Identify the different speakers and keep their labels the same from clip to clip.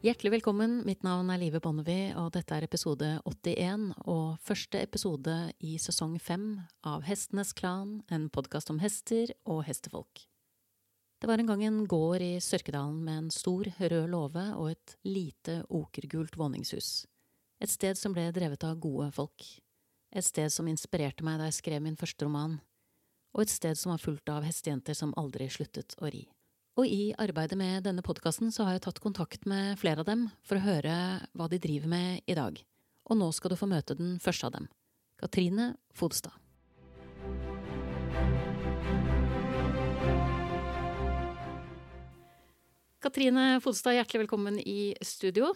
Speaker 1: Hjertelig velkommen, mitt navn er Live Bonnevie, og dette er episode 81 og første episode i sesong fem av Hestenes Klan, en podkast om hester og hestefolk. Det var en gang en gård i Sørkedalen med en stor, rød låve og et lite, okergult våningshus. Et sted som ble drevet av gode folk. Et sted som inspirerte meg da jeg skrev min første roman. Og et sted som var fullt av hestejenter som aldri sluttet å ri. Og i arbeidet med denne podkasten så har jeg tatt kontakt med flere av dem for å høre hva de driver med i dag. Og nå skal du få møte den første av dem. Katrine Fodstad. Katrine Fodstad, hjertelig velkommen i studio.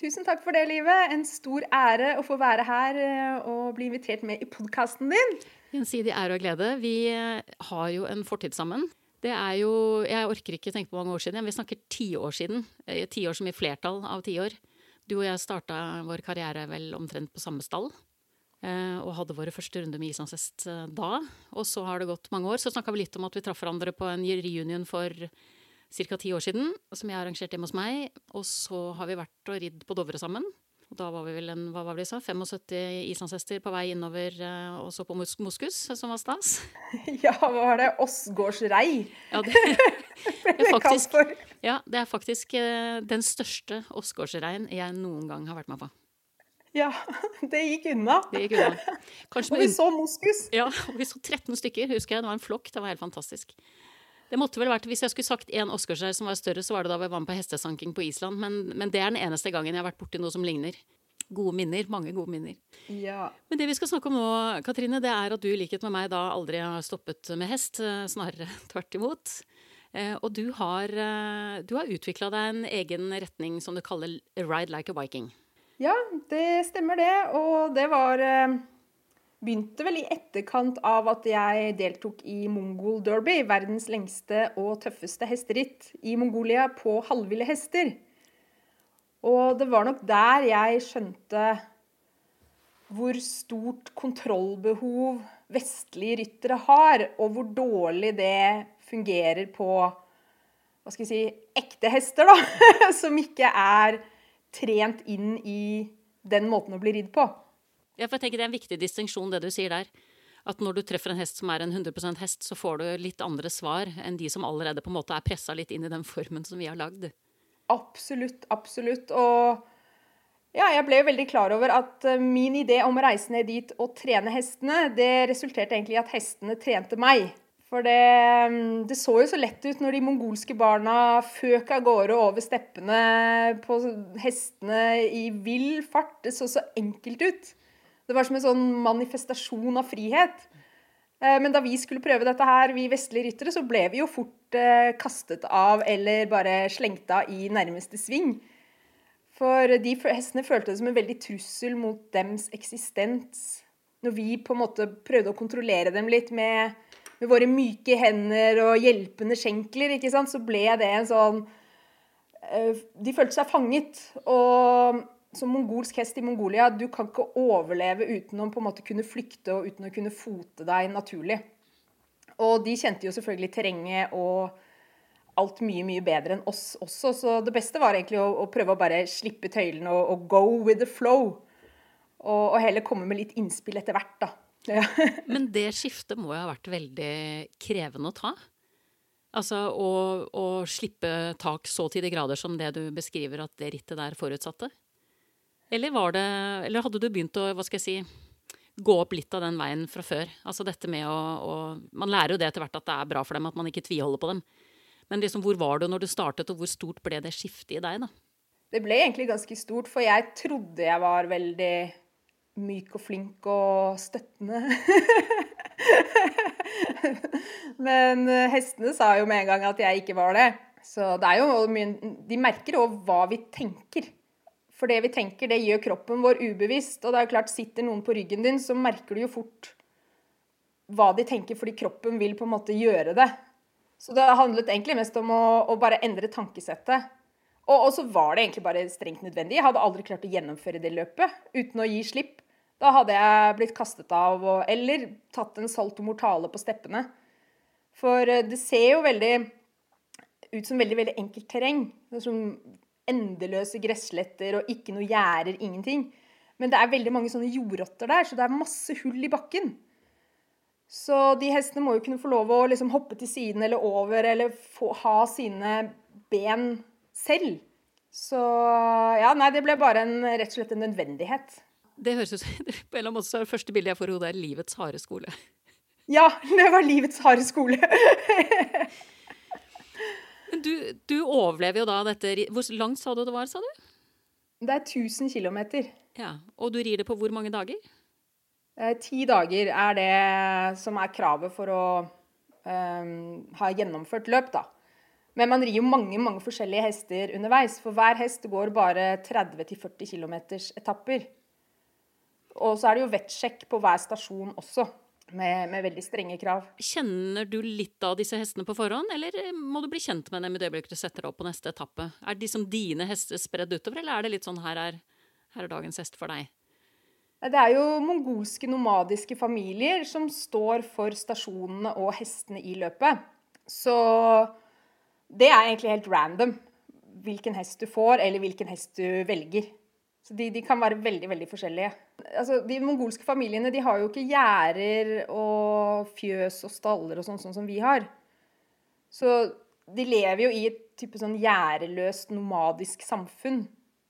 Speaker 2: Tusen takk for det, Livet. En stor ære å få være her eh, og bli invitert med i podkasten din.
Speaker 1: Gjensidig ære og glede. Vi eh, har jo en fortid sammen. Det er jo Jeg orker ikke tenke på mange år siden. Vi snakker tiår siden. Eh, tiår som i flertall av tiår. Du og jeg starta vår karriere vel omtrent på samme stall. Og hadde våre første runde med islandshest da. Og så har det gått mange år. Så snakka vi litt om at vi traff hverandre på en reunion for ca. ti år siden, som jeg arrangerte hjemme hos meg. Og så har vi vært og ridd på Dovre sammen. Og da var vi vel en, hva var det vi sa, 75 islandshester på vei innover og så på mos moskus, som var stas.
Speaker 2: Ja, hva var det? Åsgårdsrei?
Speaker 1: Ja, det, det, er faktisk, ja, det er faktisk den største åsgårdsreien jeg noen gang har vært med på.
Speaker 2: Ja, det gikk unna.
Speaker 1: Det gikk unna.
Speaker 2: Og vi så moskus.
Speaker 1: Ja, og vi så 13 stykker, husker jeg. Det var en flokk. Det var helt fantastisk. Det måtte vel vært, Hvis jeg skulle sagt én Oscarsskjær som var større, så var det da vi var med på hestesanking på Island. Men, men, det er den eneste gangen jeg har vært borti noe som ligner. Gode minner. Mange gode minner.
Speaker 2: Ja.
Speaker 1: Men det vi skal snakke om nå, Katrine, det er at du i likhet med meg da aldri har stoppet med hest. Eh, snarere tvert imot. Eh, og du har, eh, du har utvikla deg en egen retning som du kaller Ride like a Viking.
Speaker 2: Ja, det stemmer det. Og det var begynte vel i etterkant av at jeg deltok i Mongol Derby, verdens lengste og tøffeste hesteritt i Mongolia på halvville hester. Og det var nok der jeg skjønte hvor stort kontrollbehov vestlige ryttere har, og hvor dårlig det fungerer på hva skal jeg si, ekte hester, da. Som ikke er trent inn i den måten å bli ridd på.
Speaker 1: Ja, for jeg tenker Det er en viktig distinksjon, det du sier der. At når du treffer en hest som er en 100% hest, så får du litt andre svar enn de som allerede på en måte er pressa litt inn i den formen som vi har lagd.
Speaker 2: Absolutt, absolutt. Og ja, jeg ble jo veldig klar over at eh, min idé om å reise ned dit og trene hestene, det resulterte egentlig i at hestene trente meg. For det, mm, det, så jo så lett ut når de mongolske barna føk av gårde over steppene på hestene i vill fart. Det så så enkelt ut. Det var som en sånn manifestasjon av frihet. Eh, men da vi skulle prøve dette her, vi vestlige ryttere, så ble vi jo fort eh, kastet av eller bare slengt av i nærmeste sving. For de hestene følte det som en veldig trussel mot dems eksistens. Når vi på en måte prøvde å kontrollere dem litt med, med våre myke hender og hjelpende skjenkler, så ble det en sånn eh, De følte seg fanget. Og som mongolsk hest i Mongolia, du kan ikke overleve uten å på en måte kunne flykte og uten å kunne fote deg naturlig. Og de kjente jo selvfølgelig terrenget og alt mye, mye bedre enn oss også. Så det beste var egentlig å, å prøve å bare slippe tøylene og, og, go with the flow. Og, og, heller komme med litt innspill etter hvert, da. Ja.
Speaker 1: Men det skiftet må jo ha vært veldig krevende å ta? Altså å, å slippe tak så til de grader som det du beskriver at det rittet der forutsatte? Eller, det, eller hadde du begynt å hva skal jeg si, gå opp litt av den veien fra før? Altså dette med å, å Man lærer jo det etter hvert at det er bra for dem, at man ikke tviholder på dem. Men liksom, hvor var du når du startet, og hvor stort ble det skiftet i deg, da?
Speaker 2: Det ble egentlig ganske stort, for jeg trodde jeg var veldig myk og flink og støttende. Men hestene sa jo med en gang at jeg ikke var det. Så det er jo mye De merker òg hva vi tenker. For det vi tenker, det gjør kroppen vår ubevisst. Og det er jo klart, sitter noen på ryggen din, så merker du jo fort hva de tenker, fordi kroppen vil på en måte gjøre det. Så det handlet egentlig mest om å, å bare endre tankesettet. Og, og, så var det egentlig bare strengt nødvendig. Jeg hadde aldri klart å gjennomføre det løpet uten å gi slipp. Da hadde jeg blitt kastet av og, eller tatt en salto mortale på steppene. For eh, det ser jo veldig ut som veldig veldig enkelt terreng. Som endeløse gressletter og ikke noe gjerder, ingenting. Men det er veldig mange sånne jordrotter der, så det er masse hull i bakken. Så de hestene må jo kunne få lov å liksom hoppe til siden eller over, eller få, ha sine ben selv. Så ja, nei, det ble bare en, rett og slett en nødvendighet.
Speaker 1: Det høres ut som på en eller annen måte så er det første bildet jeg får i hodet, er livets harde skole.
Speaker 2: Ja, det var livets harde skole.
Speaker 1: Men du, du, overlever jo da dette Hvor langt sa du det var, sa du?
Speaker 2: Det er 1000 km.
Speaker 1: Ja, Og du rir det på hvor mange dager?
Speaker 2: Eh, ti dager er det som er kravet for å um, ha gjennomført løp, da. Men man rir jo mange mange forskjellige hester underveis. For hver hest går bare 30-40 km etapper. Og så er det jo vettsjekk på hver stasjon også. Med, med, veldig strenge krav.
Speaker 1: Kjenner du litt av disse hestene på forhånd, eller må du bli kjent med dem i det øyeblikket du setter deg opp på neste etappe? Er de som dine hester spredd utover, eller er det litt sånn her er, her er dagens hest for deg?
Speaker 2: Det er jo mongolske nomadiske familier som står for stasjonene og hestene i løpet. Så det er egentlig helt random hvilken hest du får, eller hvilken hest du velger. Så de, de, kan være veldig veldig forskjellige. Altså, de mongolske familiene de har jo ikke gjerder og fjøs og staller og sånn, sånn som vi har. Så de lever jo i et type sånn gjerdeløst, nomadisk samfunn.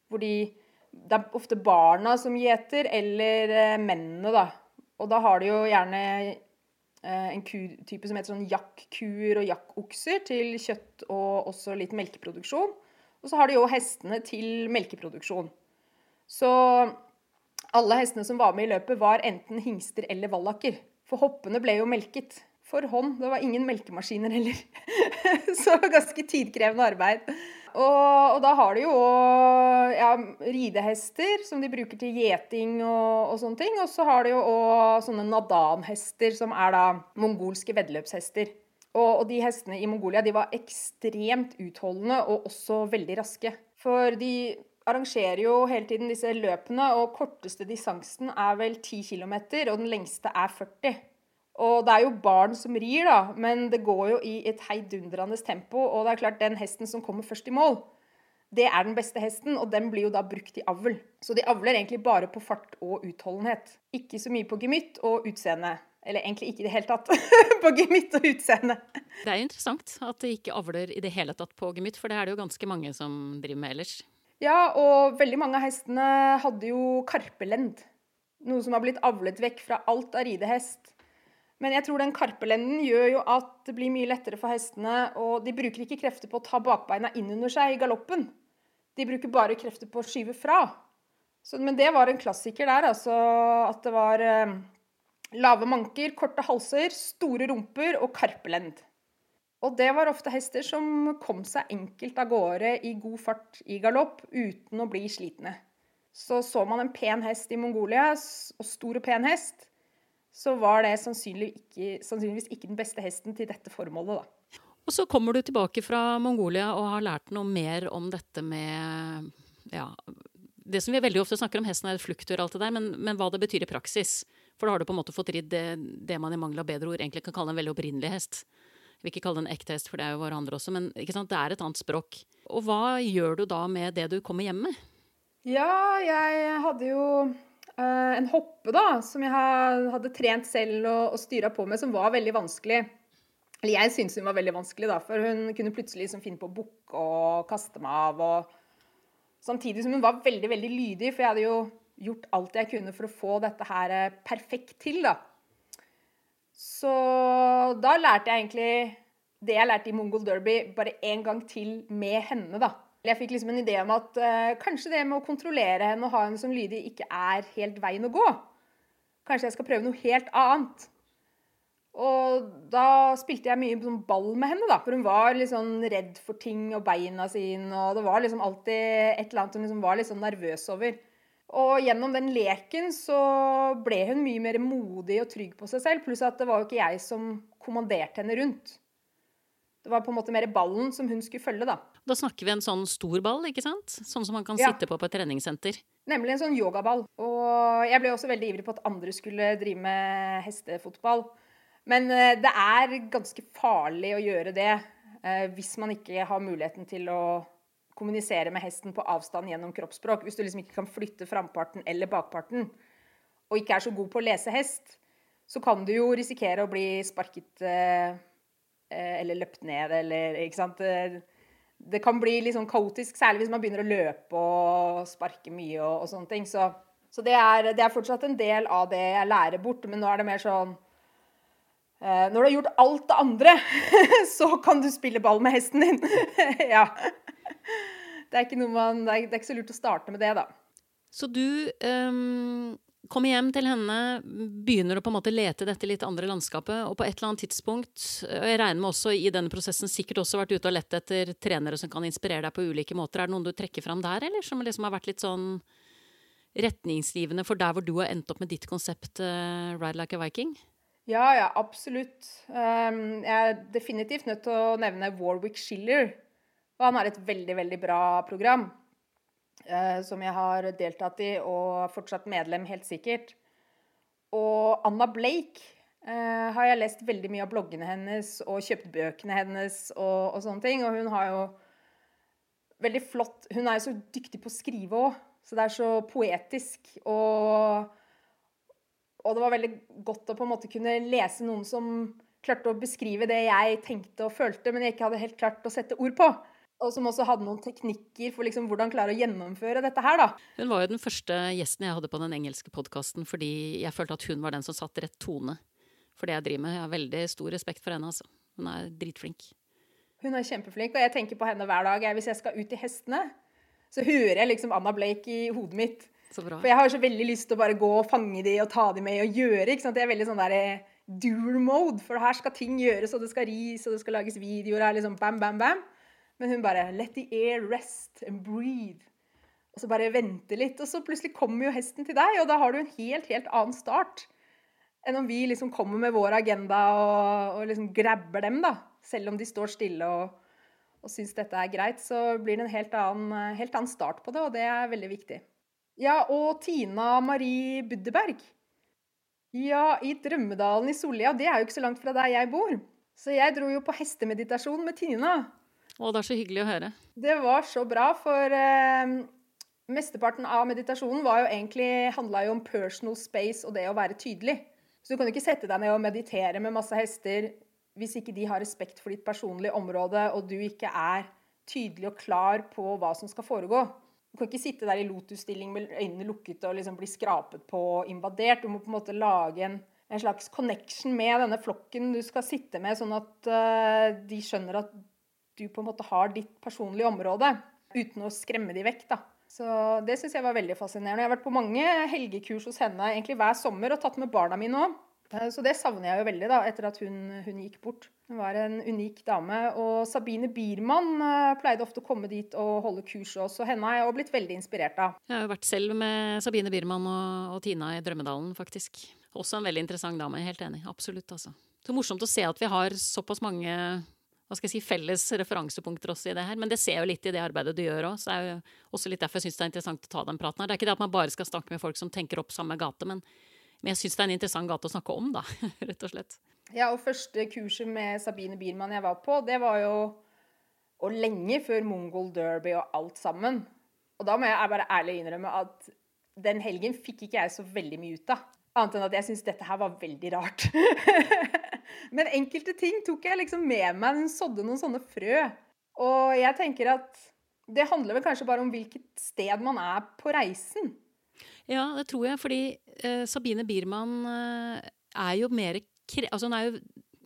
Speaker 2: Hvor de Det er ofte barna som gjeter, eller eh, mennene, da. Og da har de jo gjerne eh, en kutype som heter sånn jakkuer og jakkokser til kjøtt og også litt melkeproduksjon. Og så har de jo hestene til melkeproduksjon. Så alle hestene som var med i løpet, var enten hingster eller vallaker. For hoppene ble jo melket for hånd. Det var ingen melkemaskiner heller. Så ganske tidkrevende arbeid. Og, og da har de jo ja, ridehester som de bruker til gjeting og, og, sånne ting. Og så har de jo òg sånne nadan-hester, som er da mongolske veddeløpshester. Og, og, de hestene i Mongolia de var ekstremt utholdende og også veldig raske. For de arrangerer jo hele tiden disse løpene, og korteste distansen er vel 10 km, og den lengste er 40. Og det er jo barn som rir, da, men det går jo i et heidundrende tempo. Og det er klart, den hesten som kommer først i mål, det er den beste hesten, og den blir jo da brukt i avl. Så de avler egentlig bare på fart og utholdenhet. Ikke så mye på gemytt og utseende. Eller egentlig ikke i det hele tatt på gemytt og utseende.
Speaker 1: Det er interessant at de ikke avler i det hele tatt på gemytt, for det er det jo ganske mange som driver med ellers.
Speaker 2: Ja, og veldig mange av hestene hadde jo karpelend. Noe som har blitt avlet vekk fra alt av ridehest. Men jeg tror den karpelenden gjør jo at det blir mye lettere for hestene, og de bruker ikke krefter på å ta bakbeina inn under seg i galoppen. De bruker bare krefter på å skyve fra. Så, men det var en klassiker der, altså. At det var eh, lave manker, korte halser, store rumper og karpelend. Og det var ofte hester som kom seg enkelt av gårde i god fart i galopp uten å bli slitne. Så så man en pen hest i Mongolia, og stor og pen hest, så var det sannsynligvis ikke, sannsynligvis ikke den beste hesten til dette formålet, da.
Speaker 1: Og så kommer du tilbake fra Mongolia og har lært noe mer om dette med ja, det som vi veldig ofte snakker om, hesten er et og alt det der, men, men, hva det betyr i praksis. For da har du på en måte fått ridd det, det man i mangel av bedre ord egentlig kan kalle en veldig opprinnelig hest. Jeg vil ikke kalle det en ekte hest, for det er jo våre andre også, men det er et annet språk. Og hva gjør du da med det du kommer hjem med?
Speaker 2: Ja, jeg hadde jo uh, en hoppe, da, som jeg hadde trent selv og, og styra på med, som var veldig vanskelig. Eller jeg syntes hun var veldig vanskelig, da, for hun kunne plutselig liksom finne på å bukke og kaste meg av. og Samtidig som hun var veldig veldig lydig, for jeg hadde jo gjort alt jeg kunne for å få dette her eh, perfekt til. da. Så da lærte jeg egentlig det jeg lærte i Mongol Derby, bare en gang til med henne, da. Jeg fikk liksom en idé om at uh, kanskje det med å kontrollere henne og ha henne som lydig ikke er helt veien å gå. Kanskje jeg skal prøve noe helt annet. Og da spilte jeg mye sånn ball med henne, da. For hun var litt sånn redd for ting og beina sine, og det var liksom alltid et eller annet hun liksom var litt sånn nervøs over. Og gjennom den leken så ble hun mye mer modig og trygg på seg selv. Pluss at det var jo ikke jeg som kommanderte henne rundt. Det var på en måte mer ballen som hun skulle følge, da.
Speaker 1: Da snakker vi en sånn stor ball, ikke sant? Sånn som man kan ja. sitte på på et treningssenter.
Speaker 2: Nemlig en sånn yogaball. Og jeg ble også veldig ivrig på at andre skulle drive med hestefotball. Men eh, det er ganske farlig å gjøre det eh, hvis man ikke har muligheten til å kommunisere med hesten på avstand gjennom kroppsspråk. Hvis du liksom ikke kan flytte framparten eller bakparten, og ikke er så god på å lese hest, så kan du jo risikere å bli sparket eh, eh eller løpt ned, eller Ikke sant. Det kan bli litt sånn kaotisk, særlig hvis man begynner å løpe og sparke mye og, og sånne ting. Så, så det, er, det, er, fortsatt en del av det jeg lærer bort, men nå er det mer sånn eh, Når du har gjort alt det andre, så kan du spille ball med hesten din. ja det er, ikke man, det, er, det er ikke så lurt å starte med det, da.
Speaker 1: Så du um, kommer hjem til henne, begynner å på en måte lete dette litt andre landskapet, og på et eller annet tidspunkt, og jeg regner med også i denne prosessen sikkert også vært ute og lett etter trenere som kan inspirere deg på ulike måter. Er det noen du trekker fram der, eller som liksom har vært litt sånn retningsgivende for der hvor du har endt opp med ditt konsept uh, Ride Like a Viking?
Speaker 2: Ja, ja, absolutt. Um, jeg er definitivt nødt til å nevne Warwick Schiller og han har et veldig, veldig bra program eh, som jeg har deltatt i og fortsatt medlem, helt sikkert. Og Anna Blake eh, har jeg lest veldig mye av bloggene hennes og kjøpt bøkene hennes og, og, sånne ting. Og hun har jo veldig flott Hun er jo så dyktig på å skrive òg, så det er så poetisk. Og, og det var veldig godt å på en måte kunne lese noen som klarte å beskrive det jeg tenkte og følte, men jeg ikke hadde helt klart å sette ord på og som også hadde noen teknikker for liksom hvordan klare å gjennomføre dette her, da.
Speaker 1: Hun var jo den første gjesten jeg hadde på den engelske podkasten fordi jeg følte at hun var den som satt rett tone for det jeg driver med. Jeg har veldig stor respekt for henne, altså. Hun er dritflink.
Speaker 2: Hun er kjempeflink, og jeg tenker på henne hver dag. Hvis jeg skal ut i hestene, så hører jeg liksom Anna Blake i hodet mitt. For jeg har så veldig lyst til å bare gå og fange de og ta de med og gjøre. ikke sant? Det er veldig sånn der dual mode, for her skal ting gjøres, og det skal ris, og det skal lages videoer. her liksom bam, bam, bam. Men hun bare Let the air rest and breathe. Og så bare vente litt. Og så plutselig kommer jo hesten til deg, og da har du en helt, helt annen start enn om vi liksom kommer med vår agenda og, og liksom grabber dem, da. Selv om de står stille og, og syns dette er greit, så blir det en helt annen, helt annen start på det, og det er veldig viktig. Ja, og Tina Marie Buddeberg. Ja, i Drømmedalen i Sollia. Det er jo ikke så langt fra der jeg bor. Så jeg dro jo på hestemeditasjon med Tina.
Speaker 1: Å, det er så hyggelig å høre.
Speaker 2: Det var så bra, for eh, mesteparten av meditasjonen var jo egentlig, handla jo om personal space og det å være tydelig. Så du kan jo ikke sette deg ned og meditere med masse hester hvis ikke de har respekt for ditt personlige område, og du ikke er tydelig og klar på hva som skal foregå. Du kan ikke sitte der i lotusstilling med øynene lukket og liksom bli skrapet på og invadert. Du må på en måte lage en, en slags connection med denne flokken du skal sitte med, sånn at uh, de skjønner at du på en måte har ditt personlige område, uten å skremme de vekk. da. Så Det syns jeg var veldig fascinerende. Jeg har vært på mange helgekurs hos henne egentlig hver sommer og tatt med barna mine òg. Eh, så det savner jeg jo veldig da, etter at hun, hun, gikk bort. Hun var en unik dame. Og Sabine Biermann uh, pleide ofte å komme dit og holde kurs også. Henne har jeg også blitt veldig inspirert av.
Speaker 1: Jeg har jo vært selv med Sabine Biermann og, og Tina i Drømmedalen, faktisk. Også en veldig interessant dame. Helt enig. Absolutt, altså. Så morsomt å se at vi har såpass mange hva skal jeg si, felles referansepunkter også i det her. Men det ser jo litt i det arbeidet du gjør òg. Det er jo også litt derfor jeg syns det er interessant å ta den praten her. Det er ikke det at man bare skal snakke med folk som tenker opp samme gate, men, men jeg syns det er en interessant gate å snakke om, da. Rett og slett.
Speaker 2: Ja, og første kurset med Sabine Biermann jeg var på, det var jo og lenge før Mongol Derby og alt sammen. Og da må jeg bare ærlig innrømme at den helgen fikk ikke jeg så veldig mye ut av. Annet enn at jeg syns dette her var veldig rart. Men enkelte ting tok jeg liksom med meg. Hun sådde noen sånne frø. Og jeg tenker at det handler vel kanskje bare om hvilket sted man er på reisen.
Speaker 1: Ja, det tror jeg. Fordi uh, Sabine Biermann uh, er jo mer altså hun er jo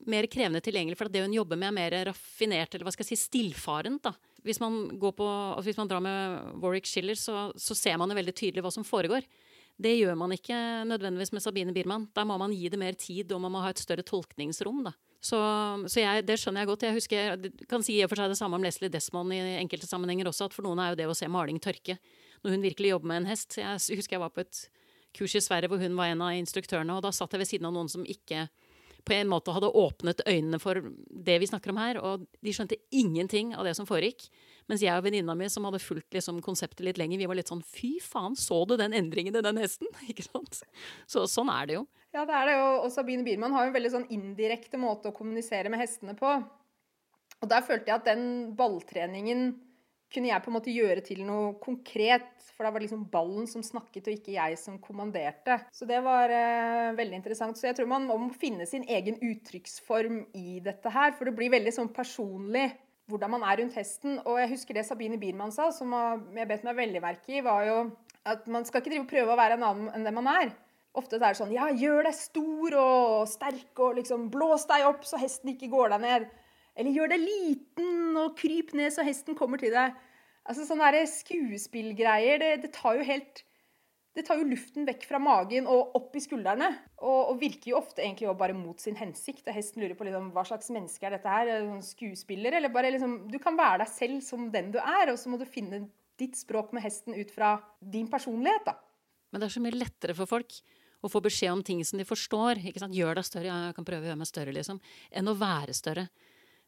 Speaker 1: mer krevende tilgjengelig, for det hun jobber med, er mer raffinert, eller hva skal jeg si, stillfarent. da. Hvis man, på, altså hvis man drar med Warwick Schiller, så, så ser man jo veldig tydelig hva som foregår. Det gjør man ikke nødvendigvis med Sabine Biermann. Der må man gi det mer tid, og man må ha et større tolkningsrom. da. Så, så jeg, det skjønner jeg godt. Jeg husker, jeg kan si for seg det samme om Leslie Desmond i enkelte sammenhenger også, at for noen er jo det å se maling tørke når hun virkelig jobber med en hest. Jeg husker jeg var på et kurs i Sverige hvor hun var en av instruktørene, og da satt jeg ved siden av noen som ikke på en måte hadde åpnet øynene for det vi snakker om her, og de skjønte ingenting av det som foregikk. Mens jeg og venninna mi som hadde fulgt liksom konseptet litt lenger, vi var litt sånn fy faen, så du den endringen i den hesten? Ikke sant? Så sånn er det jo.
Speaker 2: Ja, det er det. jo. Og Sabine Biermann har jo en veldig sånn indirekte måte å kommunisere med hestene på. Og der følte jeg at den balltreningen kunne jeg på en måte gjøre til noe konkret. For da var det liksom ballen som snakket, og ikke jeg som kommanderte. Så det var eh, veldig interessant. Så jeg tror man må finne sin egen uttrykksform i dette her. For det blir veldig sånn personlig hvordan man er rundt hesten. Og jeg husker det Sabine Biermann sa, som jeg bet meg veldig merke i, var jo at man skal ikke drive og prøve å være en annen enn det man er. Ofte er det sånn Ja, gjør deg stor og sterk og liksom blås deg opp så hesten ikke går deg ned. Eller gjør deg liten og kryp ned så hesten kommer til deg. Altså Sånne skuespillgreier, det, det, tar jo helt det tar jo luften vekk fra magen og opp i skuldrene. Og, og virker jo ofte egentlig bare mot sin hensikt. Og hesten lurer på liksom, hva slags menneske er dette her? Er skuespiller? Eller bare liksom Du kan være deg selv som den du er, og så må du finne ditt språk med hesten ut fra din personlighet, da.
Speaker 1: Men det er så mye lettere for folk å få beskjed om ting som de forstår. ikke sant? Gjør deg større, ja, jeg kan prøve å gjøre meg større, liksom. Enn å være større.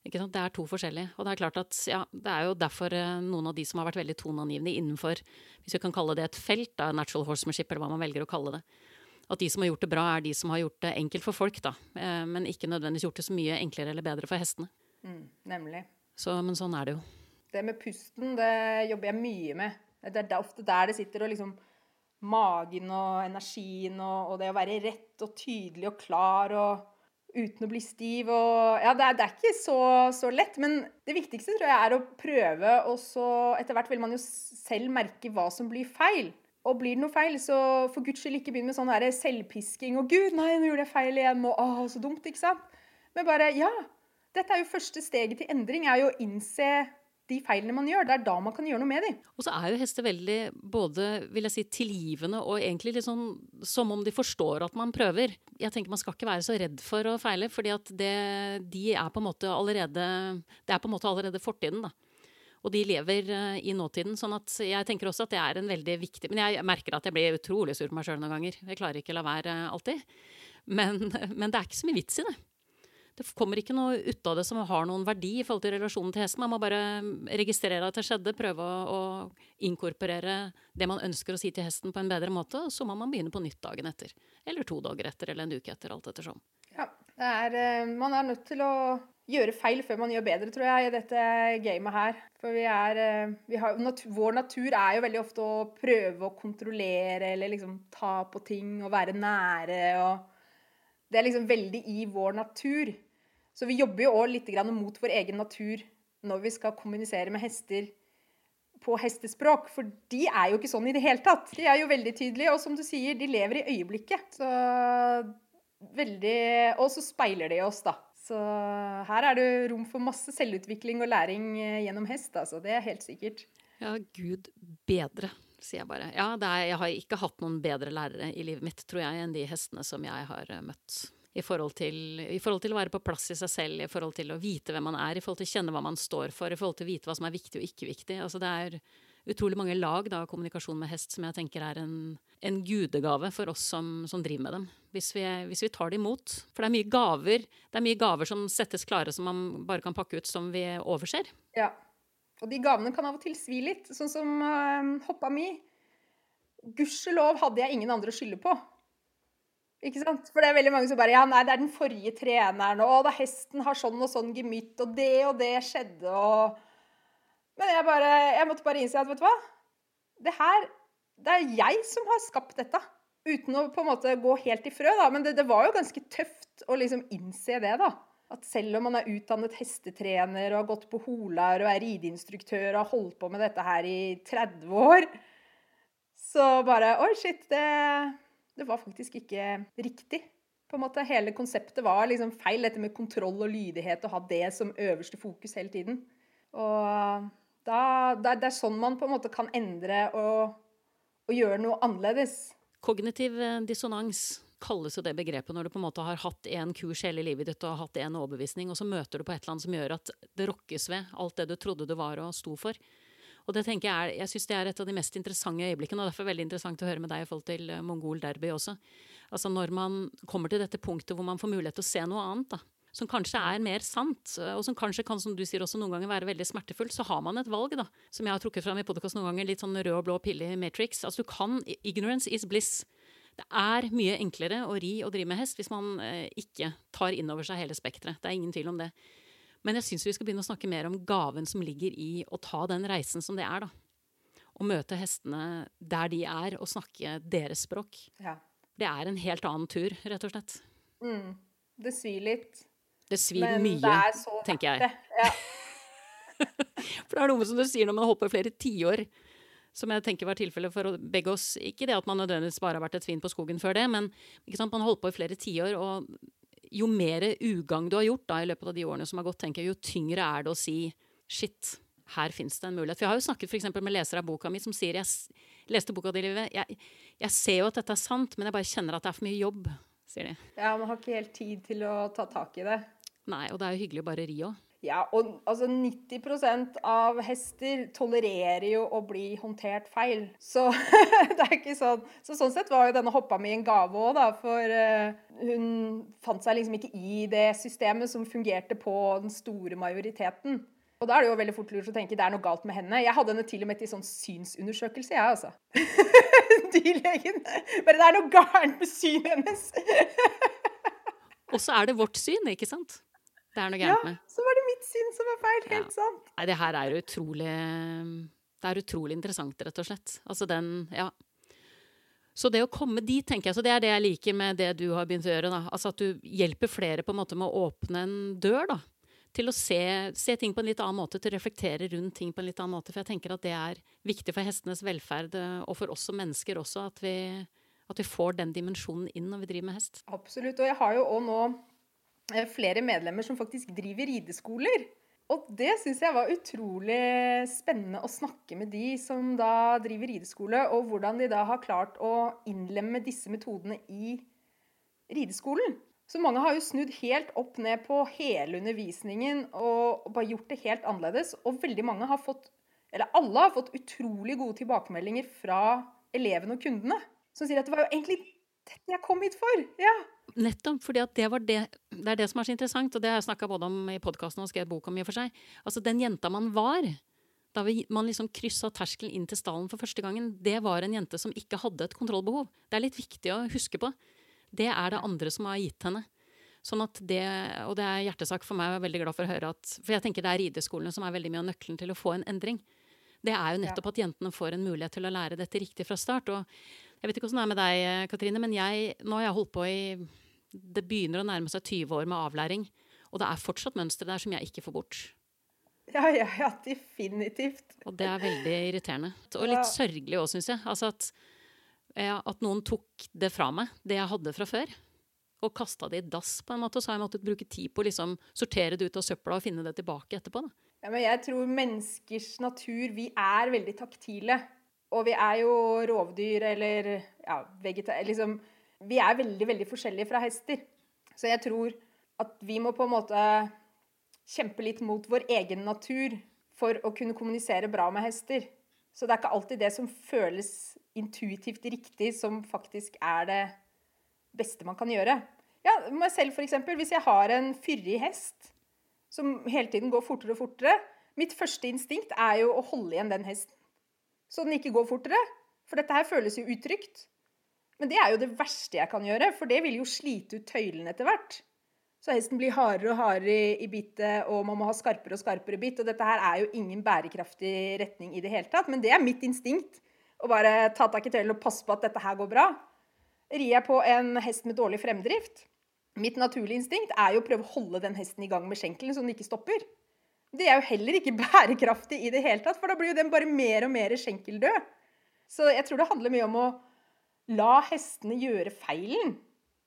Speaker 1: Det er to forskjellige. Og det er klart at ja, det er jo derfor eh, noen av de som har vært veldig toneangivende innenfor, hvis vi kan kalle det et felt, da, natural horsemanship, eller hva man velger å kalle det, at de som har gjort det bra, er de som har gjort det enkelt for folk, da. Eh, men ikke nødvendigvis gjort det så mye enklere eller bedre for hestene.
Speaker 2: Mm, nemlig.
Speaker 1: Så, men sånn er det jo.
Speaker 2: Det med pusten, det jobber jeg mye med. Det er ofte der det sitter og liksom Magen og energien og, og det å være rett og tydelig og klar og uten å bli stiv og Ja, det er, det er ikke så, så, lett, men det viktigste tror jeg er å prøve, og så etter hvert vil man jo selv merke hva som blir feil. Og blir det noe feil, så for guds skyld ikke begynn med sånn her selvpisking og 'Gud, nei, nå gjorde jeg feil igjen', og 'Å, så dumt', ikke sant? Men bare Ja, dette er jo første steget til endring, er jo å innse de feilene man gjør. Det er da man kan gjøre noe med dem.
Speaker 1: Og så er jo hester veldig både vil jeg si, tilgivende og egentlig litt sånn som om de forstår at man prøver. Jeg tenker Man skal ikke være så redd for å feile, fordi det, de er på en måte allerede Det er på en måte allerede fortiden, da. Og de lever uh, i nåtiden. sånn at jeg tenker også at det er en veldig viktig Men jeg merker at jeg blir utrolig sur på meg sjøl noen ganger. Jeg klarer ikke å la være alltid. Men, men det er ikke så mye vits i det det kommer ikke noe ut av det som har noen verdi i forhold til relasjonen til hesten. Man må bare registrere at det skjedde, prøve å, å, inkorporere det man ønsker å si til hesten på en bedre måte, og så må man begynne på nytt dagen etter. Eller to dager etter, eller en uke etter, alt ettersom.
Speaker 2: Ja, er, eh, man er nødt til å gjøre feil før man gjør bedre, tror jeg, i dette gamet her. For vi er eh, vi har, natur, Vår natur er jo veldig ofte å prøve å kontrollere eller liksom ta på ting og være nære og Det er liksom veldig i vår natur. Så vi jobber jo òg litt mot vår egen natur når vi skal kommunisere med hester på hestespråk. For de er jo ikke sånn i det hele tatt. De er jo veldig tydelige, og som du sier, de lever i øyeblikket. Så veldig Og så speiler de oss, da. Så her er det rom for masse selvutvikling og læring eh, gjennom hest, altså. Det er helt sikkert.
Speaker 1: Ja, gud bedre, sier jeg bare. Ja, er, jeg har ikke hatt noen bedre lærere i livet mitt, tror jeg, enn de hestene som jeg har eh, møtt i forhold, til, i forhold, til, å være på plass i seg selv, i forhold til å vite hvem man er, i forhold til å kjenne hva man står for, i forhold til å vite hva som er viktig og ikke viktig. Altså det er utrolig mange lag av kommunikasjon med hest som jeg tenker er en, en gudegave for oss som, som driver med dem. Hvis vi, hvis vi, tar det imot. For det er mye gaver det er mye gaver som settes klare som man bare kan pakke ut, som vi overser.
Speaker 2: Ja. Og de gavene kan av og til svi litt. Sånn som øh, hoppa mi. Gudskjelov hadde jeg ingen andre å skylde på. Ikke sant? For det er veldig mange som bare Ja, nei, det er den forrige treneren, og da hesten har sånn og sånn gemytt, og det og det skjedde, og Men jeg bare Jeg måtte bare innse at, vet du hva? Det her Det er jeg som har skapt dette. Uten å på en måte gå helt i frø, da. Men det, det var jo ganske tøft å liksom innse det, da. At selv om man er utdannet hestetrener og har gått på Holar og er rideinstruktør og har holdt på med dette her i 30 år, så bare Oi, shit, det det var faktisk ikke riktig. På en måte Hele konseptet var liksom feil, dette med kontroll og lydighet, og ha det som øverste fokus hele tiden. Og da, det er sånn man på en måte kan endre og, og gjøre noe annerledes.
Speaker 1: Kognitiv eh, dissonans kalles jo det begrepet når du på en måte har hatt en kurs hele livet ditt og har hatt en overbevisning, og så møter du på et eller annet som gjør at det rokkes ved alt det du trodde du var og sto for. Og det tenker Jeg er, jeg synes det er et av de mest interessante øyeblikkene, og derfor er veldig interessant å høre med deg i forhold til eh, Mongol Derby også. Altså Når man kommer til dette punktet hvor man får mulighet til å se noe annet, da, som kanskje er mer sant, og som kanskje kan som du sier, også noen ganger være veldig smertefullt, så har man et valg, da, som jeg har trukket fram i podkast noen ganger, litt sånn rød og blå pille i Matrix. Altså du kan Ignorance is bliss. Det er mye enklere å ri og drive med hest hvis man eh, ikke tar inn over seg hele spekteret. Det er ingen tvil om det. Men jeg syns vi skal begynne å snakke mer om gaven som ligger i å ta den reisen som det er, da. Å møte hestene der de er, og snakke deres språk.
Speaker 2: Ja.
Speaker 1: Det er en helt annen tur, rett og slett.
Speaker 2: Mm. Det svir litt.
Speaker 1: Det svir
Speaker 2: men
Speaker 1: mye,
Speaker 2: det er så
Speaker 1: tenker jeg.
Speaker 2: det. Ja.
Speaker 1: For det er noe som du sier når man i flere tiår, som jeg tenker var tilfellet for begge oss. Ikke det at man nødvendigvis bare har vært et svin på skogen før det, men man har holdt på i flere tiår, og jo mer ugagn du har gjort da i løpet av de årene som har gått, tenker jeg, jo tyngre er det å si shit, her fins det en mulighet. For jeg har jo snakket for med lesere av boka mi som sier jeg leste boka di, Livet, Jeg, jeg ser jo at dette er sant, men jeg bare kjenner at det er for mye jobb, sier de.
Speaker 2: Ja, man har ikke helt tid til å ta tak i det.
Speaker 1: Nei, og det er jo hyggelig å bare ri òg.
Speaker 2: Ja, og altså 90% av hester tolererer jo å bli håndtert feil. Så det er ikke sånn Så sånn sett var jo denne hoppa mi en gave òg, da. For uh, hun fant seg liksom ikke i det systemet som fungerte på den store majoriteten. Og da er det jo veldig fort lurt å tenke det er noe galt med henne. Jeg hadde henne til og med til sånn synsundersøkelse, jeg, altså. Dyrlegen. Bare det er noe gærent med synet hennes.
Speaker 1: og så er det vårt syn, ikke sant? Det er noe gærent med.
Speaker 2: Ja, så var det mitt syn som var feil. Helt ja. sant.
Speaker 1: Nei, det her er utrolig Det er utrolig interessant, rett og slett. Altså den Ja. Så det å komme dit, tenker jeg, så det er det jeg liker med det du har begynt å gjøre. da. Altså At du hjelper flere på en måte med å åpne en dør. da. Til å se, se, ting på en litt annen måte, til å reflektere rundt ting på en litt annen måte. For jeg tenker at det er viktig for hestenes velferd, eh, og for oss som mennesker også, at vi, at vi får den dimensjonen inn når vi driver med hest.
Speaker 2: Absolutt. Og jeg har jo òg nå flere medlemmer som faktisk driver rideskoler. Og det syns jeg var utrolig spennende å snakke med de som da driver rideskole, og hvordan de da har klart å innlemme disse metodene i rideskolen. Så mange har jo snudd helt opp ned på hele undervisningen og bare gjort det helt annerledes. Og veldig mange har fått, eller alle har fått utrolig gode tilbakemeldinger fra elevene og kundene. Som sier at det var jo egentlig dette jeg kom hit for. Ja,
Speaker 1: Nettopp, fordi det, det, det, er det som er så interessant, og det har jeg snakka både om i podkasten og skrevet bok om i og for seg. Altså, den jenta man var da vi, man liksom kryssa terskelen inn til stallen for første gangen, det var en jente som ikke hadde et kontrollbehov. Det er litt viktig å huske på. Det er det andre som har gitt henne. Sånn at det, Og det er hjertesak for meg, og jeg er veldig glad for å høre at For jeg tenker det er rideskolene som er veldig mye av nøkkelen til å få en endring. Det er jo nettopp at jentene får en mulighet til å lære dette riktig fra start. Og jeg vet ikke hvordan det er med deg, Katrine, men jeg, nå har jeg holdt på i Det begynner å nærme seg 20 år med avlæring. Og det er fortsatt mønstre der som jeg ikke får bort.
Speaker 2: Ja, ja, ja, definitivt.
Speaker 1: Og det er veldig irriterende. Og litt ja. sørgelig òg, syns jeg. Altså at, at, noen tok det fra meg, det jeg hadde fra før. Og kasta det i dass, på en måte. Og Så har jeg måttet bruke tid på å liksom, sortere det ut av søpla og finne det tilbake etterpå. Da.
Speaker 2: Ja, men jeg tror menneskers natur Vi er veldig taktile. Og vi er jo rovdyr eller ja, vegeta... Liksom, vi er veldig, veldig forskjellige fra hester. Så jeg tror at vi må på en måte kjempe litt mot vår egen natur for å kunne kommunisere bra med hester. Så det er ikke alltid det som føles intuitivt riktig, som faktisk er det beste man kan gjøre. Ja, meg selv eksempel, Hvis jeg har en fyrig hest som hele tiden går fortere og fortere Mitt første instinkt er jo å holde igjen den hesten så den ikke går fortere. For dette her føles jo utrygt. Men det er jo det verste jeg kan gjøre, for det vil jo slite ut tøylene etter hvert. Så hesten blir hardere og hardere i, bittet, og man må ha skarpere og skarpere bitt. Og dette her er jo ingen bærekraftig retning i det hele tatt, men det er mitt instinkt. Å bare ta tak i tøylen og passe på at dette her går bra. Rir jeg på en hest med dårlig fremdrift Mitt naturlige instinkt er jo å prøve å holde den hesten i gang med skjenkelen så den ikke stopper. Det er jo heller ikke bærekraftig i det hele tatt, for da blir jo den bare mer og mer skjenkeldød. Så jeg tror det handler mye om å la hestene gjøre feilen,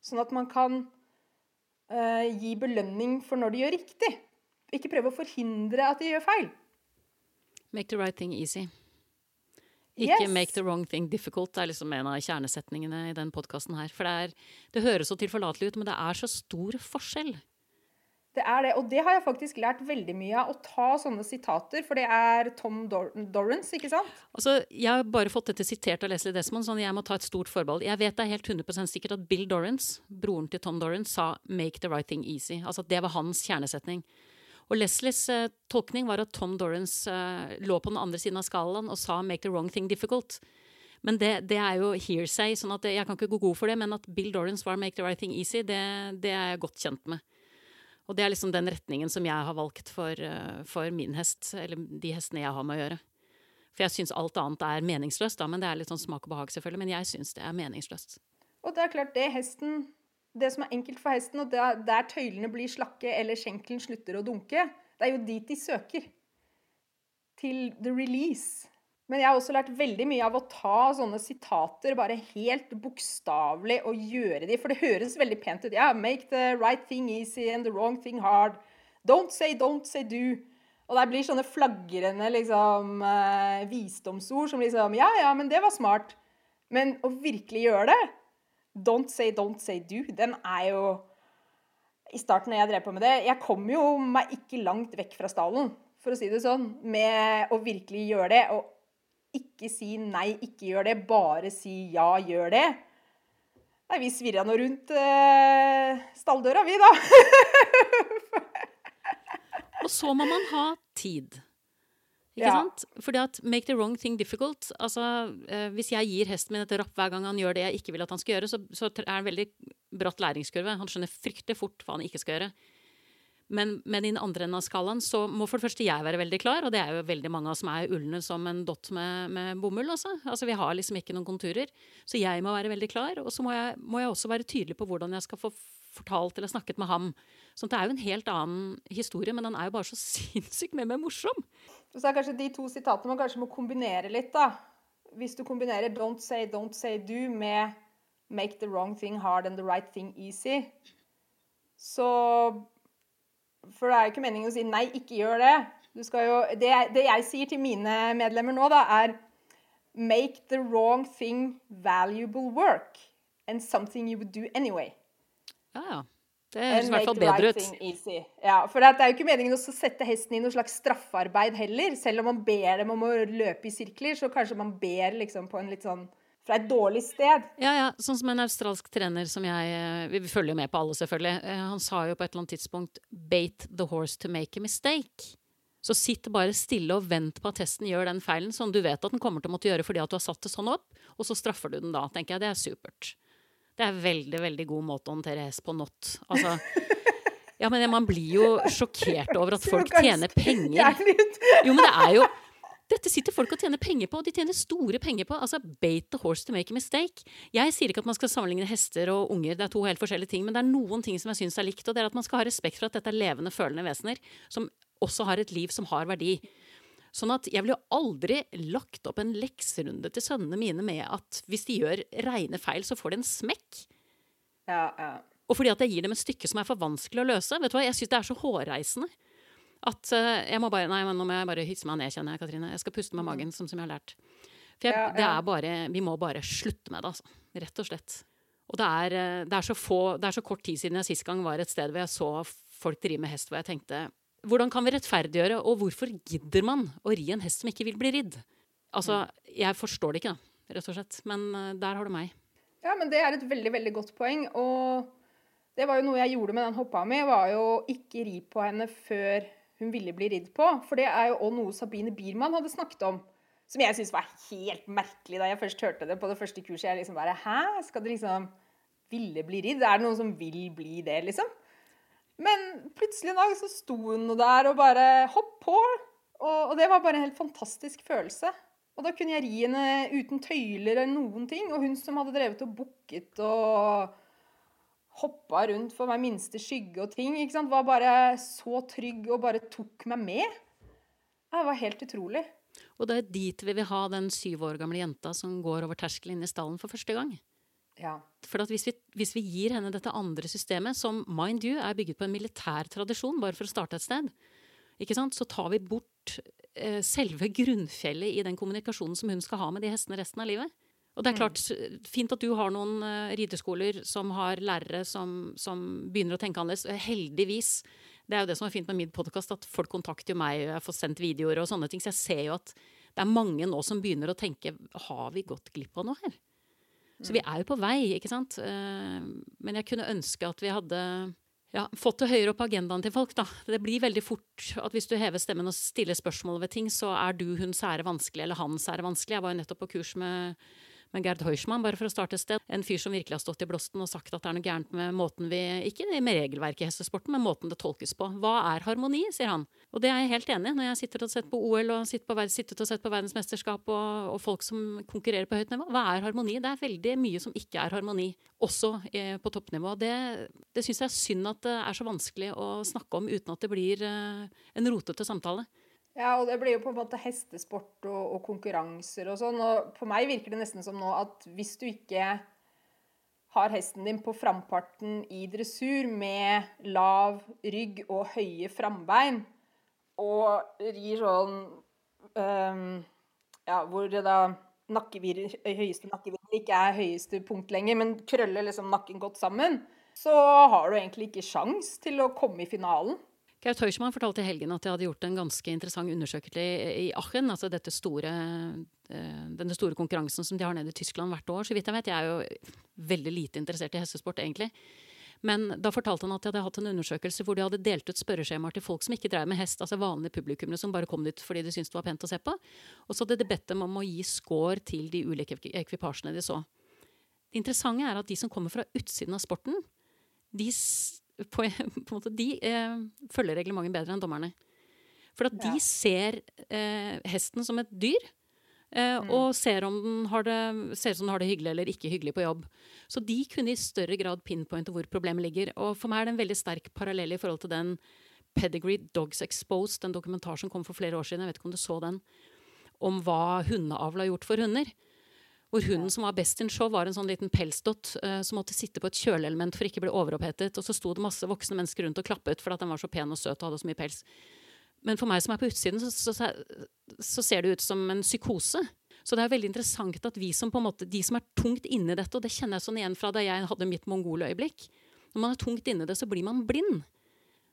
Speaker 2: sånn at man kan uh, gi belønning for når de gjør riktig. Ikke prøve å forhindre at de gjør feil.
Speaker 1: Make the right thing easy. Ikke yes. 'make the wrong thing difficult' det er liksom en av kjernesetningene i den podkasten her. For det, er, det høres så tilforlatelig ut, men det er så stor forskjell
Speaker 2: det er det. Og det har jeg faktisk lært veldig mye av. Å ta sånne sitater. For det er Tom Dor Dorrance, ikke sant?
Speaker 1: Altså, Jeg har bare fått dette sitert av Leslie Desmond, sånn jeg må ta et stort forbehold. Jeg vet det er helt 100% sikkert at Bill Dorrance, broren til Tom Dorrance, sa 'make the right thing easy'. Altså Det var hans kjernesetning. Og Leslies eh, tolkning var at Tom Dorrance eh, lå på den andre siden av skalaen og sa 'make the wrong thing difficult'. Men det, det, er jo hearsay, sånn at jeg kan ikke gå god for det. Men at Bill Dorrance var 'make the right thing easy', det, det er jeg godt kjent med. Og det er liksom den retningen som jeg har valgt for, uh, for min hest, eller de hestene jeg har med å gjøre. For jeg syns alt annet er meningsløst, da, men det er litt sånn smak og behag, selvfølgelig. Men jeg syns det er meningsløst.
Speaker 2: Og det er klart, det hesten Det som er enkelt for hesten, og der, der tøylene blir slakke eller skjenkelen slutter å dunke, det er jo dit de søker. Til the release. Men jeg har også lært veldig mye av å ta sånne sitater bare helt bokstavelig og gjøre de, for det høres veldig pent ut. Ja, make the right thing easy and the wrong thing hard. Don't say don't say do. Og det blir sånne flagrende liksom, uh, visdomsord som liksom Ja, ja, men det var smart. Men å virkelig gjøre det Don't say, don't say do. Den er jo I starten når jeg drev på med det Jeg kom jo meg ikke langt vekk fra stallen, for å si det sånn, med å virkelig gjøre det. Og ikke si nei, ikke gjør det. Bare si ja, gjør det. Nei, vi svirra nå rundt eh, stalldøra, vi, da.
Speaker 1: Og så må man ha tid. Ikke ja. sant? Fordi at make the wrong thing difficult. Altså, eh, hvis jeg gir hesten min et rapp hver gang han gjør det jeg ikke vil at han skal gjøre, så, så er det en veldig bratt læringskurve. Han skjønner fryktelig fort hva han ikke skal gjøre. Men, med den andre enden av skalaen så må for det første jeg være veldig klar, og det er jo veldig mange av oss som er ulne som en dott med, med bomull. Altså. altså. Vi har liksom ikke noen konturer. Så jeg må være veldig klar, og så må jeg, må jeg også være tydelig på hvordan jeg skal få fortalt eller snakket med ham. Så det er jo en helt annen historie, men den er jo bare så sinnssykt mye mer morsom.
Speaker 2: Så er kanskje de to sitatene man kanskje må kombinere litt, da. Hvis du kombinerer 'don't say, don't say do' med 'make the wrong thing hard and the right thing easy', så For det er jo ikke meningen å si 'nei, ikke gjør det'. Jo, det, det jeg sier til mine medlemmer nå, da, er 'make the wrong thing valuable work' and something you would do anyway'.
Speaker 1: Ja, ja. Det høres i hvert fall bedre ut.
Speaker 2: Ja, for det er jo ikke meningen å sette hesten i noe slags straffarbeid heller. Selv om man ber dem om å løpe i sirkler, så kanskje man ber liksom på en litt sånn fra et dårlig sted.
Speaker 1: Ja, ja. Sånn som en australsk trener som jeg eh, Vi følger jo med på alle, selvfølgelig. Eh, han sa jo på et eller annet tidspunkt 'bate the horse to make a mistake'. Så sitt bare stille og vent på at hesten gjør den feilen som du vet at den kommer til å måtte gjøre fordi at du har satt det sånn opp, og så straffer du den da. tenker jeg Det er supert. Det er veldig, veldig god måte å håndtere hest på not. Altså, ja, men man blir jo sjokkert over at folk tjener penger. Jo, men det er jo dette sitter folk og tjener penger på, og de tjener store penger på. Altså, bait the horse to make a mistake. Jeg sier ikke at man skal sammenligne hester og unger, det er to helt forskjellige ting, men det er noen ting som jeg syns er likt, og det er at man skal ha respekt for at dette er levende, følende vesener som også har et liv som har verdi. Sånn at jeg ville jo aldri lagt opp en lekserunde til sønnene mine med at hvis de gjør reine feil, så får de en smekk.
Speaker 2: Ja, ja.
Speaker 1: Og fordi at jeg gir dem et stykke som er for vanskelig å løse. Vet du hva, Jeg syns det er så hårreisende. At uh, jeg må bare Nei, men nå må jeg bare hysse meg ned, kjenner jeg, Katrine. Jeg skal puste med mm. magen, som, som jeg har lært. For jeg, ja, det er bare Vi må bare slutte med det, altså. Rett og slett. Og det er, eh, det er, så få Det er så kort tid siden jeg sist gang var et sted hvor jeg så folk drive med hest, hvor jeg tenkte hvordan kan vi rettferdiggjøre, og hvorfor gidder man å ri en hest som ikke vil bli ridd? Altså, jeg forstår det ikke, da, rett og slett. Men uh, der har du meg.
Speaker 2: Ja, men det er et veldig, veldig godt poeng. Og det var jo noe jeg gjorde med den hoppa mi, var jo ikke ri på henne før hun ville bli ridd på. For det er jo òg noe Sabine Biermann hadde snakket om. Som jeg syntes var helt merkelig da jeg først hørte det på det første kurset. Jeg liksom bare Hæ? Skal det liksom ville bli ridd? Er det noen som vil bli det, liksom? Men plutselig en dag så sto hun der og bare Hopp på! Og, og, det var bare en helt fantastisk følelse. Og da kunne jeg ri henne uten tøyler eller noen ting. Og hun som hadde drevet og booket og hoppa rundt for hver minste skygge og ting, ikke sant? var bare så trygg og bare tok meg med. Det var helt utrolig.
Speaker 1: Og det er dit vi vil ha den syv år gamle jenta som går over terskelen inn i stallen for første gang.
Speaker 2: Ja.
Speaker 1: For hvis vi, hvis, vi, gir henne dette andre systemet, som mind you er bygget på en militær tradisjon, bare for å starte et sted, så tar vi bort eh, selve grunnfjellet i den kommunikasjonen som hun skal ha med de hestene resten av livet. Og det er mm. klart, Fint at du har noen uh, rideskoler som har lærere som, som, begynner å tenke annerledes. Heldigvis. Det er jo det som er fint med min podkast, at folk kontakter meg, jeg får sendt videoer og sånne ting. Så jeg ser jo at det er mange nå som begynner å tenke har vi gått glipp av noe her? Så vi er jo på vei, ikke sant. Eh, men jeg kunne ønske at vi hadde ja, fått det høyere opp på agendaen til folk. da. Det blir veldig fort at hvis du hever stemmen og stiller spørsmål ved ting, så er du hun sære vanskelig, eller han sære vanskelig. Jeg var jo nettopp på kurs med, Men Gerd Heuschmann, bare for å starte et sted, en fyr som virkelig har stått i blåsten og sagt at det er noe gærent med måten vi Ikke med regelverket i hestesporten, men måten det tolkes på. Hva er harmoni, sier han. Og det er jeg helt enig i. Når jeg sitter og sett på OL og sitter på, sittet og sett på verdensmesterskap og, og, folk som konkurrerer på høyt nivå, hva er harmoni? Det er veldig mye som ikke er harmoni, også eh, på toppnivå. Det, det syns jeg er synd at det er så vanskelig å snakke om uten at det blir eh, en rotete samtale.
Speaker 2: Ja, og det blir jo på en måte hestesport og, og, konkurranser og sånn. Og på meg virker det nesten som nå at hvis du ikke har hesten din på framparten i dressur med lav rygg og høye frambein, og rir sånn um, Ja, hvor det da nakkevirr, høyeste nakkevirvel ikke er høyeste punkt lenger, men krøller liksom nakken godt sammen, så har du egentlig ikke sjans til å komme i finalen.
Speaker 1: Gaut Heuschmann fortalte i helgen at de hadde gjort en ganske interessant undersøkelse i Aachen. altså store, eh, denne store konkurransen som de har nede i Tyskland hvert år. Så vidt jeg vet, jeg er jo veldig lite interessert i hestesport, egentlig. Men da fortalte han at de hadde hatt en undersøkelse hvor de hadde delt ut spørreskjemaer til folk som ikke drev med hest, altså vanlige publikummere som bare kom dit fordi de syntes det var pent å se på. Og så hadde de bedt dem om å gi score til de ulike ekvipasjene de så. Det interessante er at de som kommer fra utsiden av sporten, de på, på måte, de eh, følger reglementet bedre enn dommerne. For at de ser eh, hesten som et dyr. Eh, mm. Og ser om den har det, ser ut som den har det hyggelig eller ikke hyggelig på jobb. Så de kunne i større grad pinpointe hvor problemet ligger. Og for meg er det en veldig sterk parallell i forhold til den Pedigree Dogs Exposed, en dokumentar som kom for flere år siden, jeg vet ikke om du så den, om hva hundeavl har gjort for hunder. Hvor hunden som var best in show, var en sånn liten pelsdott uh, som måtte sitte på et kjøleelement for ikke å bli overopphetet. Og så sto det masse voksne mennesker rundt og klappet fordi den var så pen og søt og hadde så mye pels. Men for meg som er på utsiden, så, så, så, ser det ut som en psykose. Så det er veldig interessant at vi som på en måte, de som er tungt inni dette, og det kjenner jeg sånn igjen fra da jeg hadde mitt mongoløyeblikk Når man er tungt inni det, så blir man blind.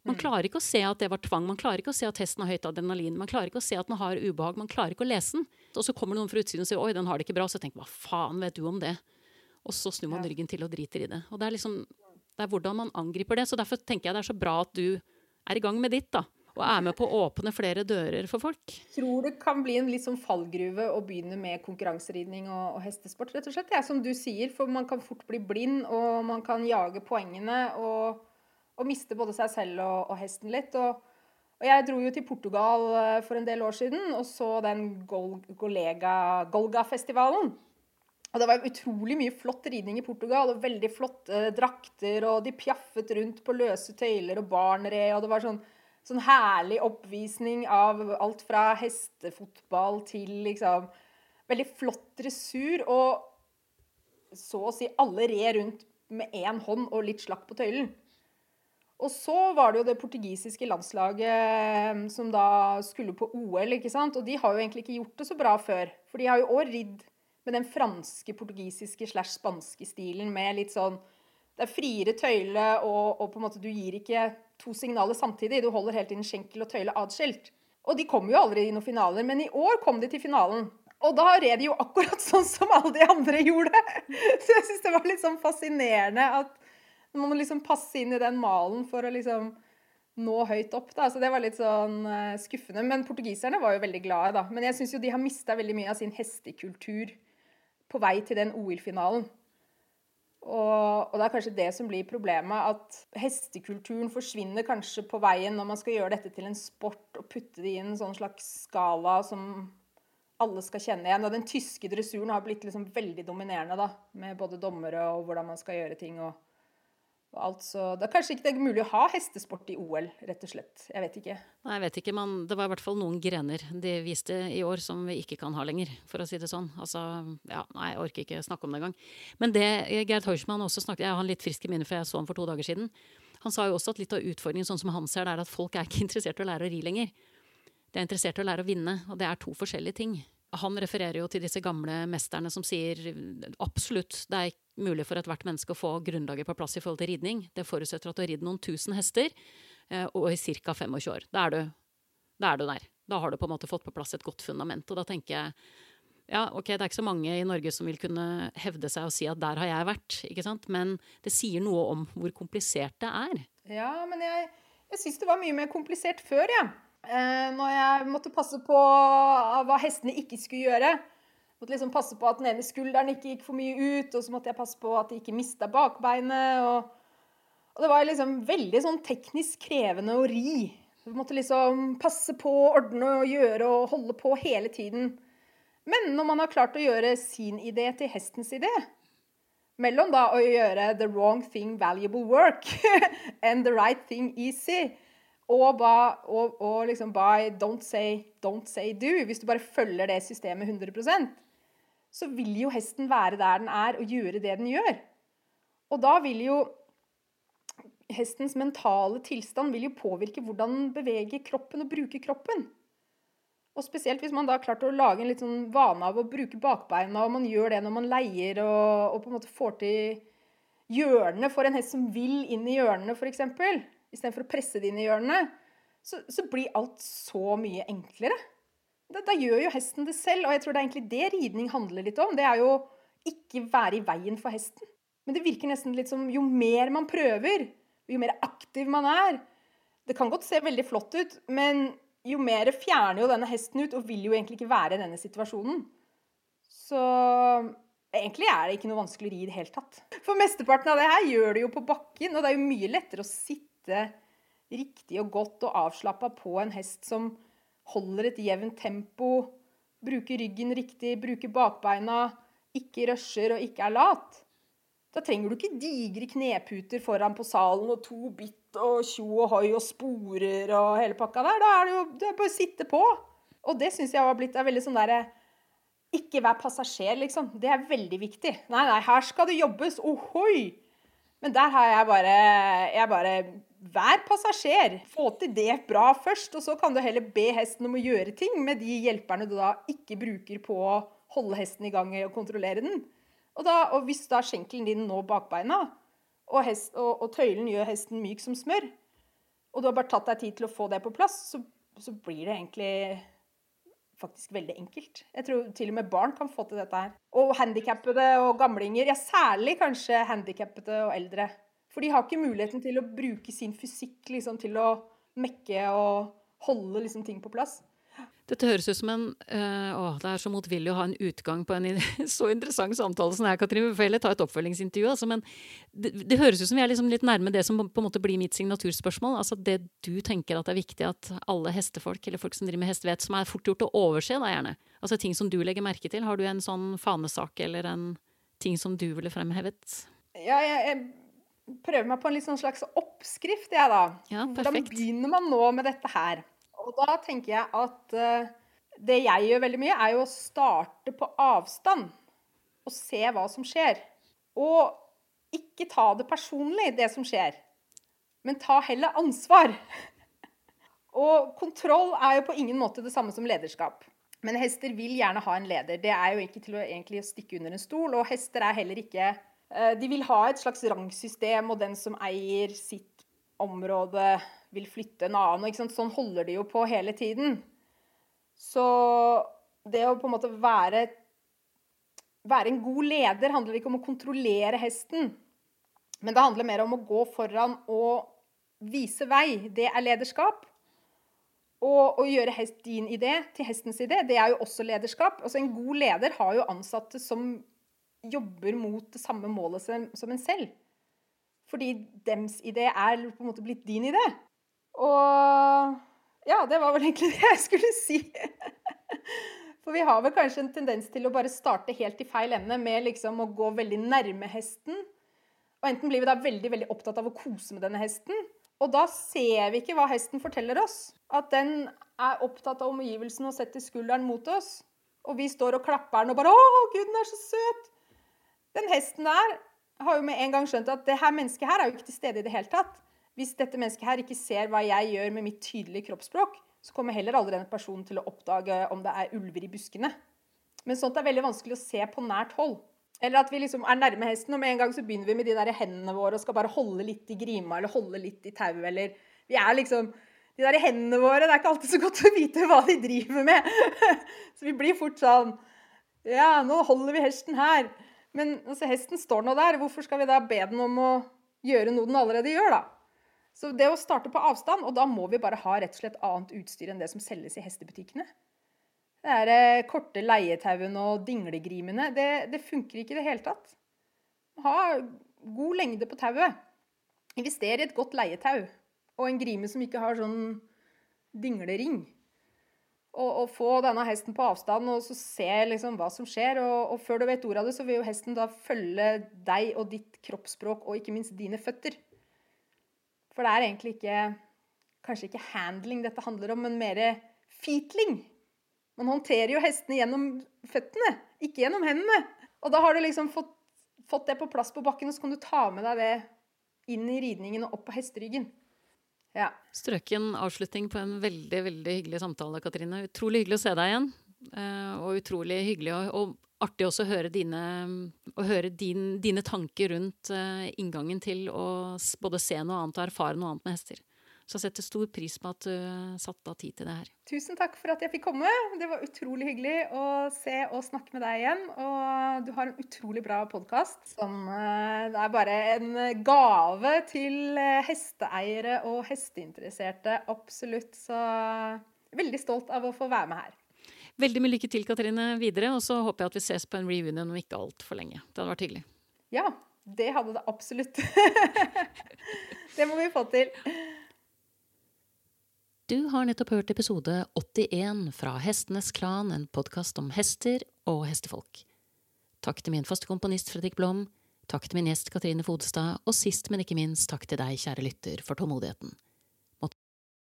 Speaker 1: Man mm. klarer ikke å se at det var tvang, man klarer ikke å se at hesten har høyt adrenalin, man klarer ikke å se at den har ubehag, man klarer ikke å lese den. Og så kommer noen fra utsiden og sier 'oi, den har det ikke bra', så tenker man 'hva faen vet du om det'? Og så snur man ryggen til og driter i det. Og det er liksom det er hvordan man angriper det. Så derfor tenker jeg det er så bra at du er i gang med ditt, da. Og er med på å åpne flere dører for folk.
Speaker 2: Tror det kan bli en litt sånn fallgruve å begynne med konkurranseridning og, og, hestesport, rett og slett. Det Ja, som du sier, for man kan fort bli blind, og man kan jage poengene. og og miste både seg selv og, og hesten litt. Og, og, jeg dro jo til Portugal eh, for en del år siden og så den Gol Golga-festivalen. Og det var utrolig mye flott ridning i Portugal, og veldig flotte drakter, og de pjaffet rundt på løse tøyler og barnre, og det var sånn, sånn herlig oppvisning av alt fra hestefotball til liksom Veldig flott dressur, og så å si alle red rundt med én hånd og litt slakk på tøylen. Og så var det jo det portugisiske landslaget eh, som da skulle på OL, ikke sant. Og de har jo egentlig ikke gjort det så bra før. For de har jo òg ridd med den franske, portugisiske slash spanske stilen med litt sånn Det er friere tøyle, og, og, på en måte du gir ikke to signaler samtidig. Du holder helt inn skjenkel og tøyle atskilt. Og de kom jo aldri i noen finaler, men i år kom de til finalen. Og da red de jo akkurat sånn som alle de andre gjorde. Så jeg syns det var litt sånn fascinerende at man må liksom passe inn i den malen for å liksom nå høyt opp. da, Så det var litt sånn uh, skuffende. Men portugiserne var jo veldig glade, da. Men jeg syns jo de har mista veldig mye av sin hestekultur på vei til den OL-finalen. Og, og, det er kanskje det som blir problemet, at hestekulturen forsvinner kanskje på veien når man skal gjøre dette til en sport og putte det i en sånn slags skala som alle skal kjenne igjen. Og den tyske dressuren har blitt liksom veldig dominerende, da, med både dommere og hvordan man skal gjøre ting. og Altså, det er kanskje ikke det er mulig å ha hestesport i OL, rett og slett. Jeg vet ikke.
Speaker 1: Nei, jeg vet ikke, men det var i hvert fall noen grener de viste i år som vi ikke kan ha lenger, for å si det sånn. Altså, ja, nei, jeg orker ikke snakke om det engang. Men det Gerd Horsman også snakket Jeg har han litt frisk i minne, for jeg så han for to dager siden. Han sa jo også at litt av utfordringen, sånn som han ser det, er at folk er ikke interessert i å lære å ri lenger. De er interessert i å lære å vinne, og det er to forskjellige ting. Han refererer jo til disse gamle mesterne som sier absolutt, det er mulig for ethvert menneske å få grunnlaget på plass i forhold til ridning. Det forutsetter at du har ridd noen tusen hester, eh, og i ca. 25 år. Da er, du, da er du der. Da har du på en måte fått på plass et godt fundament. Og da tenker jeg ja, ok, det er ikke så mange i Norge som vil kunne hevde seg og si at der har jeg vært, ikke sant. Men det sier noe om hvor komplisert det er.
Speaker 2: Ja, men jeg, jeg syns det var mye mer komplisert før, jeg. Ja. Eh, når jeg måtte passe på hva hestene ikke skulle gjøre. Måtte liksom passe på at den ene skulderen ikke gikk for mye ut, og så måtte jeg passe på at de ikke mista bakbeinet. Og, og, det var liksom veldig sånn teknisk krevende å ri. Du måtte liksom passe på, ordne og gjøre og holde på hele tiden. Men når man har klart å gjøre sin idé til hestens idé, mellom da å gjøre the wrong thing valuable work and the right thing easy, og, ba, og, og liksom by don't say, don't say do, hvis du bare følger det systemet 100% så vil jo hesten være der den er, og gjøre det den gjør. Og da vil jo hestens mentale tilstand vil jo påvirke hvordan den beveger kroppen og bruker kroppen. Og spesielt hvis man da har klart å lage en litt sånn vane av å bruke bakbeina, og man gjør det når man leier og, og på en måte får til hjørnene for en hest som vil inn i hjørnene, f.eks., istedenfor å presse det inn i hjørnene, så, så blir alt så mye enklere. Da, da, gjør jo hesten det selv, og jeg tror det er egentlig det ridning handler litt om. Det er jo ikke være i veien for hesten. Men det virker nesten litt som jo mer man prøver, jo mer aktiv man er Det kan godt se veldig flott ut, men jo mer fjerner jo denne hesten ut og vil jo egentlig ikke være i denne situasjonen. Så egentlig er det ikke noe vanskelig å ri i det hele tatt. For mesteparten av det her gjør det jo på bakken, og det er jo mye lettere å sitte riktig og godt og avslappa på en hest som holder et jevnt tempo, bruker ryggen riktig, bruker bakbeina, ikke rusher og ikke er lat. Da trenger du ikke digre kneputer foran på salen og to bitt og tjo og hoi og sporer og hele pakka der. Da er det jo det er bare å sitte på. Og det syns jeg har blitt er veldig sånn derre Ikke vær passasjer, liksom. Det er veldig viktig. Nei, nei, her skal det jobbes. Ohoi! Men der har jeg bare Jeg bare Vær passasjer. Få til det bra først, og så kan du heller be hesten om å gjøre ting med de hjelperne du da ikke bruker på å holde hesten i gang og kontrollere den. Og, da, og hvis da skjenkelen din når bakbeina, og, hest, og, og, tøylen gjør hesten myk som smør, og du har bare tatt deg tid til å få det på plass, så, så blir det egentlig faktisk veldig enkelt. Jeg tror til og med barn kan få til dette her. Og handikappede og gamlinger. Ja, særlig kanskje handikappede og eldre. For de har ikke muligheten til å bruke sin fysikk liksom, til å mekke og holde liksom, ting på plass.
Speaker 1: Dette høres ut som en øh, Å, det er så motvillig å ha en utgang på en så interessant samtale som det er, Katrine. Vi får heller ta et oppfølgingsintervju. Altså, men det, det, høres ut som vi er liksom litt nærme det som på en måte blir mitt signaturspørsmål. Altså det du tenker at det er viktig at alle hestefolk, eller folk som driver med hest, vet, som er fort gjort å overse, da gjerne. Altså ting som du legger merke til. Har du en sånn fanesak eller en ting som du ville fremhevet?
Speaker 2: Ja, jeg, jeg prøver meg på en litt sånn slags oppskrift, jeg, da.
Speaker 1: Ja, perfekt.
Speaker 2: Hvordan begynner man nå med dette her? Og da tenker jeg at uh, det jeg gjør veldig mye, er jo å starte på avstand og se hva som skjer. Og ikke ta det personlig, det som skjer, men ta heller ansvar. Og kontroll er jo på ingen måte det samme som lederskap. Men hester vil gjerne ha en leder. Det er jo ikke til å egentlig stikke under en stol. Og hester er heller ikke eh, De vil ha et slags rangsystem, og den som eier sitt område, vil flytte en annen. Sånn holder de jo på hele tiden. Så det å på en måte være, være en god leder handler ikke om å kontrollere hesten. Men det handler mer om å gå foran og vise vei. Det er lederskap. Og å gjøre hest, din idé til hestens idé, det er jo også lederskap. Altså En god leder har jo ansatte som jobber mot det samme målet som en selv. Fordi dems idé er på en måte blitt din idé. Og ja, det var vel egentlig det jeg skulle si. For vi har vel kanskje en tendens til å bare starte helt i feil ende med liksom å gå veldig nærme hesten. Og enten blir vi da veldig veldig opptatt av å kose med denne hesten, og da ser vi ikke hva hesten forteller oss. At den er opptatt av omgivelsene og setter skulderen mot oss. Og vi står og klapper den og bare 'Å, gud, den er så søt!' Den hesten der har jo med en gang skjønt at det her mennesket her er jo ikke til stede i det hele tatt. Hvis dette mennesket her ikke ser hva jeg gjør med mitt tydelige kroppsspråk, så kommer heller aldri denne personen til å oppdage om det er ulver i buskene. Men sånt er veldig vanskelig å se på nært hold. Eller at vi liksom er nærme hesten, og med en gang så begynner vi med de der hendene våre og skal bare holde litt i grima eller holde litt i tauet, eller Vi er liksom De der hendene våre, det er ikke alltid så godt å vite hva de driver med. så vi blir fort sånn Ja, nå holder vi hesten her. Men altså, hesten står nå der. Hvorfor skal vi da be den om å gjøre noe den allerede gjør, da? Så det å starte på avstand, og da må vi bare ha rett og slett annet utstyr enn det som selges i hestebutikkene. Det er eh, korte leietauene og dinglegrimene, det, det funker ikke i det hele tatt. Ha god lengde på tauet. Invester i et godt leietau. Og en grime som ikke har sånn dinglering. Og, og få denne hesten på avstand og så se liksom hva som skjer. Og, og, før du vet ordet av det, så vil jo hesten da følge deg og ditt kroppsspråk og ikke minst dine føtter. For det er egentlig ikke Kanskje ikke handling dette handler om, men mer feetling. Man håndterer jo hestene gjennom føttene, ikke gjennom hendene. Og da har du liksom fått, fått det på plass på bakken, og så kan du ta med deg det inn i ridningen og opp på hesteryggen. Ja.
Speaker 1: Strøken avslutning på en veldig veldig hyggelig samtale, Katrine. Utrolig hyggelig å se deg igjen. Eh, og utrolig hyggelig og, og artig også å høre dine, å høre din, dine tanker rundt uh, inngangen til å både se noe annet og erfare noe annet med hester. Så jeg setter stor pris på at du uh, satte av tid til det her.
Speaker 2: Tusen takk for at jeg fikk komme. Det var utrolig hyggelig å se og snakke med deg igjen. Og du har en utrolig bra podkast som uh, det er bare en gave til hesteeiere og hesteinteresserte. Absolutt. Så veldig stolt av å få være med her.
Speaker 1: Veldig mye lykke til, Katrine, videre. Og så håper jeg at vi ses på en reunion om ikke altfor lenge. Det hadde vært hyggelig.
Speaker 2: Ja, det hadde det absolutt. det må vi få til.
Speaker 1: Du har nettopp hørt episode 81 fra Hestenes Klan, en podkast om hester og hestefolk. Takk til min faste komponist Fredrik Blom, takk til min gjest Katrine Fodestad, og sist, men ikke minst, takk til deg, kjære lytter, for tålmodigheten.